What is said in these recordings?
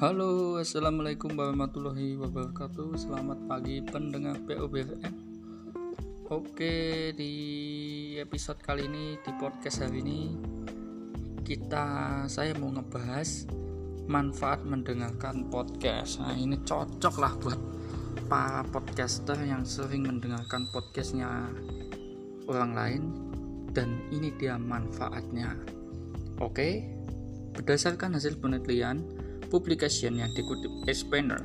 Halo, assalamualaikum warahmatullahi wabarakatuh. Selamat pagi pendengar POBFM. Oke, di episode kali ini di podcast hari ini kita saya mau ngebahas manfaat mendengarkan podcast. Nah, ini cocok lah buat para podcaster yang sering mendengarkan podcastnya orang lain dan ini dia manfaatnya. Oke, berdasarkan hasil penelitian publication yang dikutip Expander,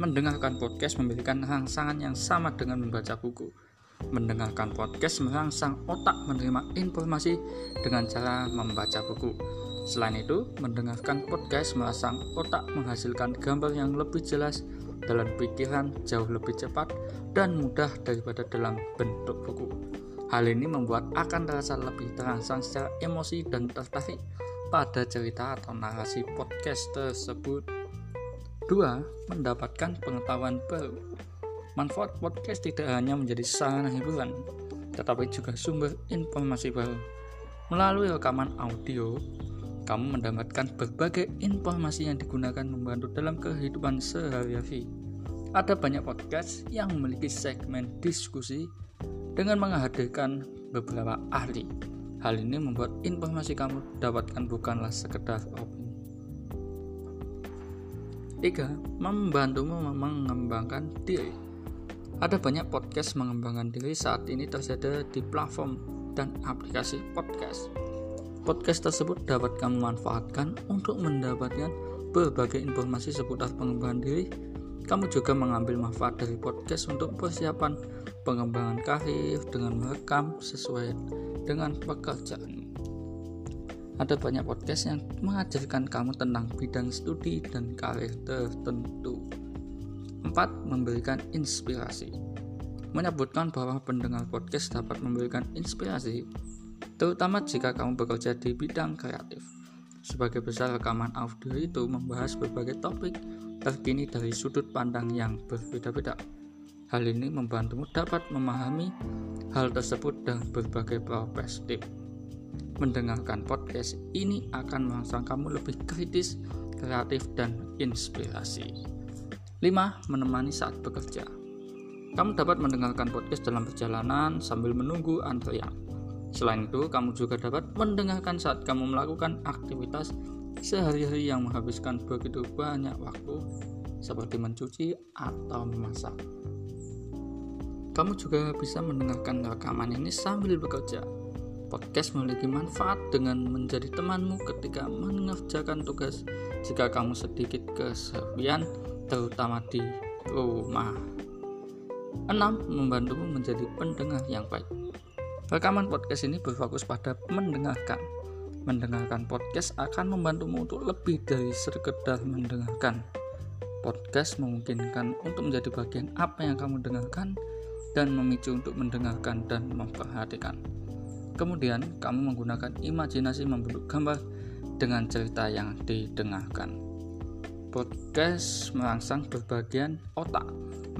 mendengarkan podcast memberikan rangsangan yang sama dengan membaca buku. Mendengarkan podcast merangsang otak menerima informasi dengan cara membaca buku. Selain itu, mendengarkan podcast merangsang otak menghasilkan gambar yang lebih jelas dalam pikiran jauh lebih cepat dan mudah daripada dalam bentuk buku. Hal ini membuat akan terasa lebih terangsang secara emosi dan tertarik pada cerita atau narasi podcast tersebut. 2. Mendapatkan pengetahuan baru. Manfaat podcast tidak hanya menjadi sarana hiburan, tetapi juga sumber informasi baru. Melalui rekaman audio, kamu mendapatkan berbagai informasi yang digunakan membantu dalam kehidupan sehari-hari. Ada banyak podcast yang memiliki segmen diskusi dengan menghadirkan beberapa ahli. Hal ini membuat informasi kamu dapatkan bukanlah sekedar opini. 3. Membantumu mengembangkan diri. Ada banyak podcast mengembangkan diri saat ini tersedia di platform dan aplikasi podcast. Podcast tersebut dapat kamu manfaatkan untuk mendapatkan berbagai informasi seputar pengembangan diri. Kamu juga mengambil manfaat dari podcast untuk persiapan pengembangan karir dengan merekam sesuai dengan pekerjaan. Ada banyak podcast yang mengajarkan kamu tentang bidang studi dan karir tertentu. 4. Memberikan inspirasi Menyebutkan bahwa pendengar podcast dapat memberikan inspirasi terutama jika kamu bekerja di bidang kreatif. Sebagai besar rekaman audio itu membahas berbagai topik terkini dari sudut pandang yang berbeda-beda. Hal ini membantumu dapat memahami hal tersebut dengan berbagai perspektif. Mendengarkan podcast ini akan merangsang kamu lebih kritis, kreatif, dan inspirasi. 5. Menemani saat bekerja. Kamu dapat mendengarkan podcast dalam perjalanan sambil menunggu antrian. Selain itu, kamu juga dapat mendengarkan saat kamu melakukan aktivitas sehari-hari yang menghabiskan begitu banyak waktu seperti mencuci atau memasak. Kamu juga bisa mendengarkan rekaman ini sambil bekerja. Podcast memiliki manfaat dengan menjadi temanmu ketika mengerjakan tugas jika kamu sedikit kesepian terutama di rumah. 6. Membantumu menjadi pendengar yang baik. Rekaman podcast ini berfokus pada mendengarkan. Mendengarkan podcast akan membantumu untuk lebih dari sekedar mendengarkan. Podcast memungkinkan untuk menjadi bagian apa yang kamu dengarkan dan memicu untuk mendengarkan dan memperhatikan. Kemudian, kamu menggunakan imajinasi membentuk gambar dengan cerita yang didengarkan. Podcast merangsang berbagian otak,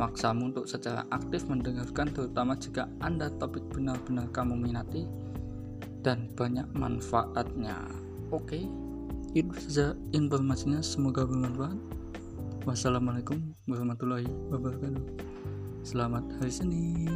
maksamu untuk secara aktif mendengarkan terutama jika Anda topik benar-benar kamu minati dan banyak manfaatnya. Oke, itu saja informasinya. Semoga bermanfaat. Wassalamualaikum warahmatullahi wabarakatuh. Selamat hari Senin.